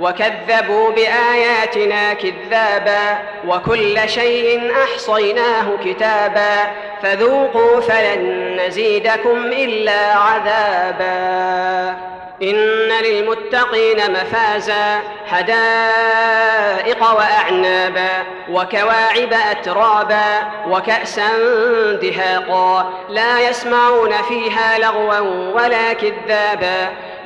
وكذبوا بآياتنا كذابا وكل شيء أحصيناه كتابا فذوقوا فلن نزيدكم إلا عذابا. إن للمتقين مفازا حدائق وأعنابا وكواعب أترابا وكأسا دهاقا لا يسمعون فيها لغوا ولا كذابا.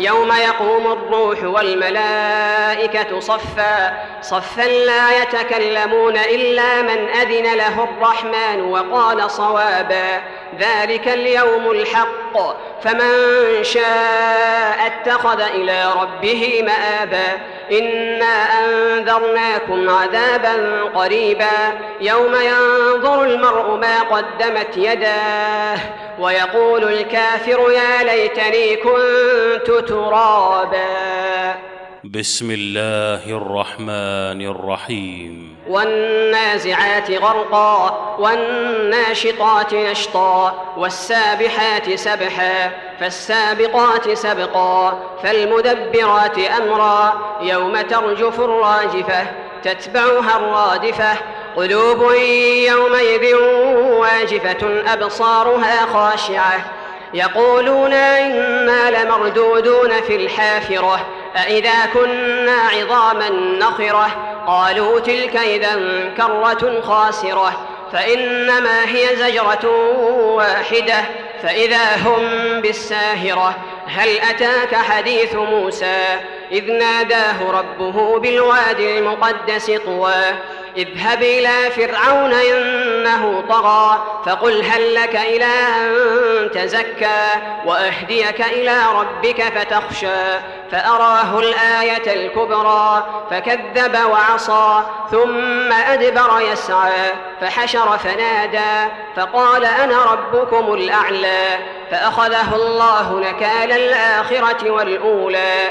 يوم يقوم الروح والملائكة صفا صفا لا يتكلمون إلا من أذن له الرحمن وقال صوابا ذلك اليوم الحق فمن شاء اتخذ إلى ربه مآبا إنا أنذرناكم عذابا قريبا يوم ينظر المرء ما قدمت يداه ويقول الكافر يا ليتني كنت ترابا. بسم الله الرحمن الرحيم. والنازعات غرقا والناشطات نشطا والسابحات سبحا فالسابقات سبقا فالمدبرات أمرا. يوم ترجف الراجفة تتبعها الرادفة قلوب يومئذ واجفة أبصارها خاشعة. يقولون إنا لمردودون في الحافرة أإذا كنا عظاما نخرة؟ قالوا تلك إذا كرة خاسرة فإنما هي زجرة واحدة فإذا هم بالساهرة. هل أتاك حديث موسى؟ إذ ناداه ربه بالوادي المقدس طوى. اذهب إلى فرعون إنه طغى فقل هل لك إلى أن تزكى؟ وأهديك إلى ربك فتخشى فأراه الآية الكبرى فكذب وعصى ثم أدبر يسعى فحشر فنادى فقال أنا ربكم الأعلى فأخذه الله نكال الآخرة والأولى.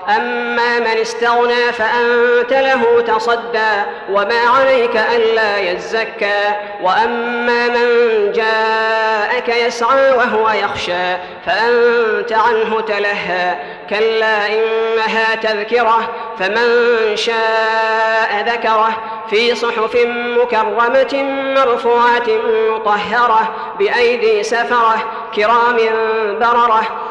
أما من استغنى فأنت له تصدى وما عليك ألا يزكى. وأما من جاءك يسعى وهو يخشى فأنت عنه تلهى. كلا إنها تذكرة فمن شاء ذكره. في صحف مكرمة مرفوعة مطهرة بأيدي سفرة كرام بررة.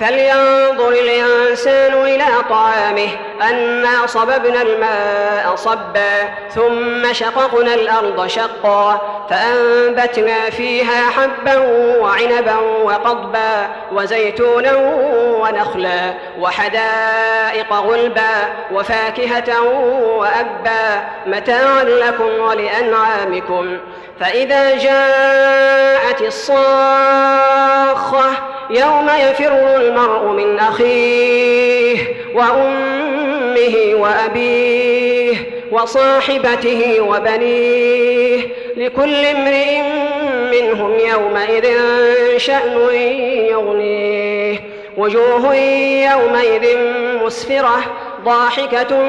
فلينظر الإنسان إلى طعامه أنا صببنا الماء صبا ثم شققنا الأرض شقا فأنبتنا فيها حبا وعنبا وقضبا وزيتونا ونخلا وحدائق غلبا وفاكهة وأبا متاعا لكم ولأنعامكم فإذا جاءت الصاخة يوم يفر المرء من أخيه وأمه وأبيه وصاحبته وبنيه لكل امرئ منهم يومئذ شأن يغنيه وجوه يومئذ مسفرة ضاحكة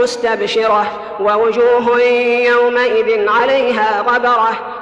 مستبشرة ووجوه يومئذ عليها غبرة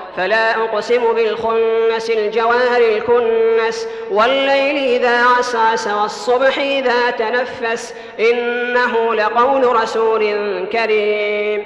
فلا أقسم بالخنس الجوار الكنس والليل إذا عسعس والصبح إذا تنفس إنه لقول رسول كريم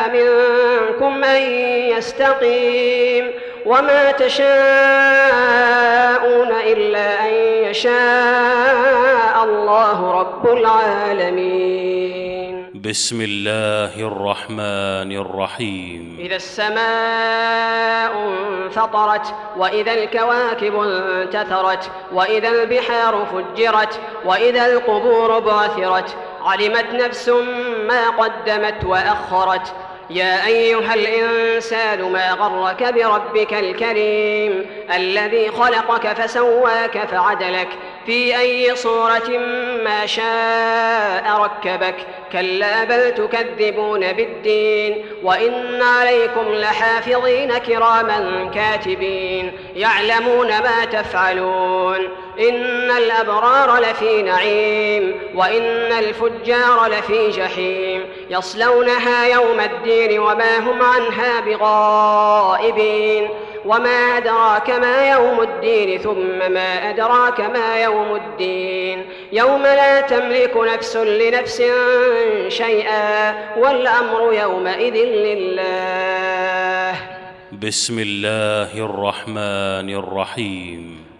يستقيم وما تشاءون إلا أن يشاء الله رب العالمين. بسم الله الرحمن الرحيم. إذا السماء انفطرت وإذا الكواكب انتثرت وإذا البحار فجرت وإذا القبور بعثرت علمت نفس ما قدمت وأخرت يا أيها الإنسان ما غرك بربك الكريم الذي خلقك فسواك فعدلك في أي صورة ما شاء ركبك. كلا بل تكذبون بالدين وإن عليكم لحافظين كراما كاتبين يعلمون ما تفعلون. إن الأبرار لفي نعيم وإن الفجار لفي جحيم. يصلونها يوم الدين وما هم عنها بغائبين. وما أدراك ما يوم الدين ثم ما أدراك ما يوم الدين يوم لا تملك نفس لنفس شيئا والأمر يومئذ لله. بسم الله الرحمن الرحيم.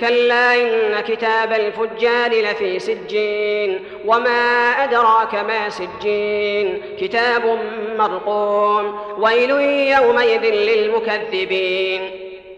كلا إن كتاب الفجار لفي سجين وما أدراك ما سجين كتاب مرقوم ويل يومئذ للمكذبين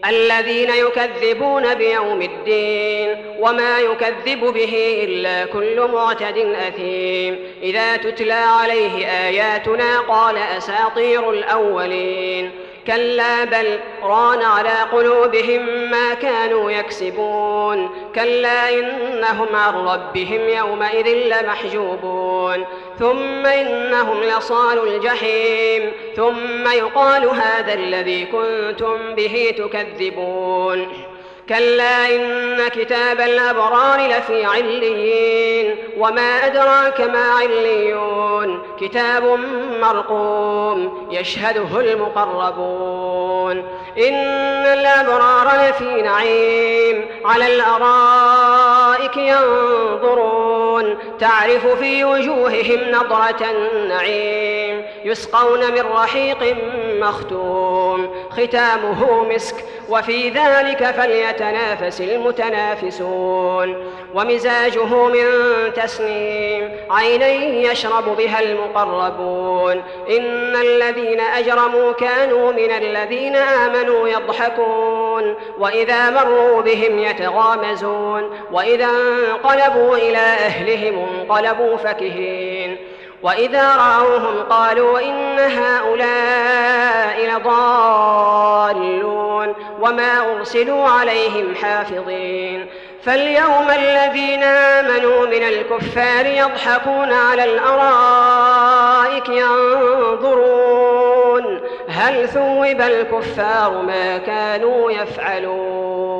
الذين يكذبون بيوم الدين وما يكذب به إلا كل معتد أثيم إذا تتلى عليه آياتنا قال أساطير الأولين كلا بل ران على قلوبهم ما كانوا يكسبون. كلا إنهم عن ربهم يومئذ لمحجوبون. ثم إنهم لصال الجحيم. ثم يقال هذا الذي كنتم به تكذبون. كلا إن كتاب الأبرار لفي عليين وما أدراك ما عليون كتاب مرقوم يشهده المقربون إن الأبرار لفي نعيم على الأرائك ينظرون تعرف في وجوههم نضرة النعيم يسقون من رحيق مختوم ختامه مسك وفي ذلك فليتنافس المتنافسون ومزاجه من تسنيم عينا يشرب بها المقربون. إن الذين أجرموا كانوا من الذين آمنوا يضحكون وإذا مروا بهم يتغامزون وإذا انقلبوا إلى أهلهم انقلبوا فكهين. وإذا رأوهم قالوا إن هؤلاء لضالون. وما أرسلوا عليهم حافظين. فاليوم الذين آمنوا من الكفار يضحكون على الأرائك ينظرون. هل ثوب الكفار ما كانوا يفعلون؟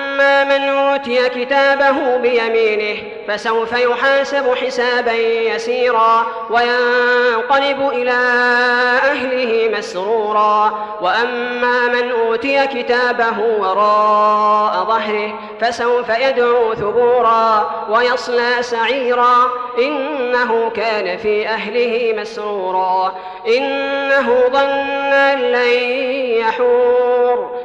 من أوتي كتابه بيمينه فسوف يحاسب حسابا يسيرا وينقلب إلى أهله مسرورا. وأما من أوتي كتابه وراء ظهره فسوف يدعو ثبورا ويصلى سعيرا. إنه كان في أهله مسرورا. إنه ظن أن لن يحور.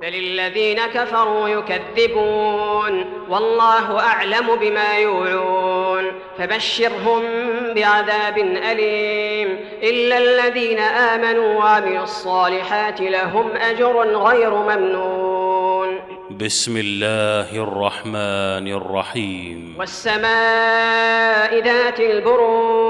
بل الذين كفروا يكذبون والله أعلم بما يوعون فبشرهم بعذاب أليم إلا الذين آمنوا وعملوا الصالحات لهم أجر غير ممنون. بسم الله الرحمن الرحيم. والسماء ذات البروج.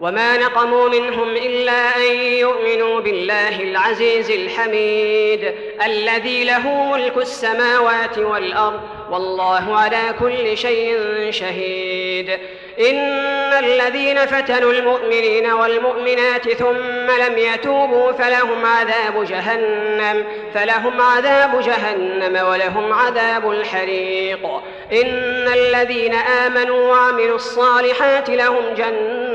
وما نقموا منهم إلا أن يؤمنوا بالله العزيز الحميد الذي له ملك السماوات والأرض والله على كل شيء شهيد إن الذين فتنوا المؤمنين والمؤمنات ثم لم يتوبوا فلهم عذاب جهنم فلهم عذاب جهنم ولهم عذاب الحريق إن الذين آمنوا وعملوا الصالحات لهم جنات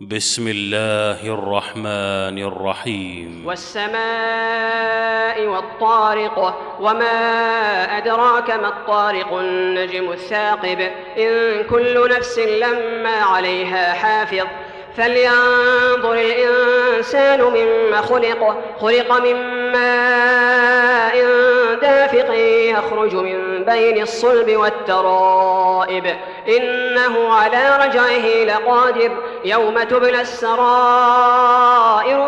بسم الله الرحمن الرحيم. والسماء والطارق وما أدراك ما الطارق النجم الثاقب. إن كل نفس لما عليها حافظ. فلينظر الإنسان مما خلق. خلق من ماء دافق يخرج من بين الصلب والترائب. إنه على رجعه لقادر. يوم تبلى السرائر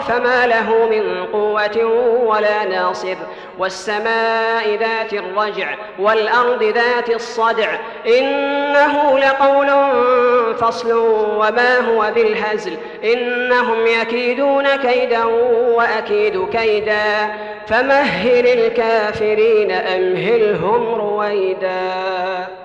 فما له من قوة ولا ناصر والسماء ذات الرجع والأرض ذات الصدع إنه لقول فصل وما هو بالهزل إنهم يكيدون كيدا وأكيد كيدا فمهل الكافرين أمهلهم رويدا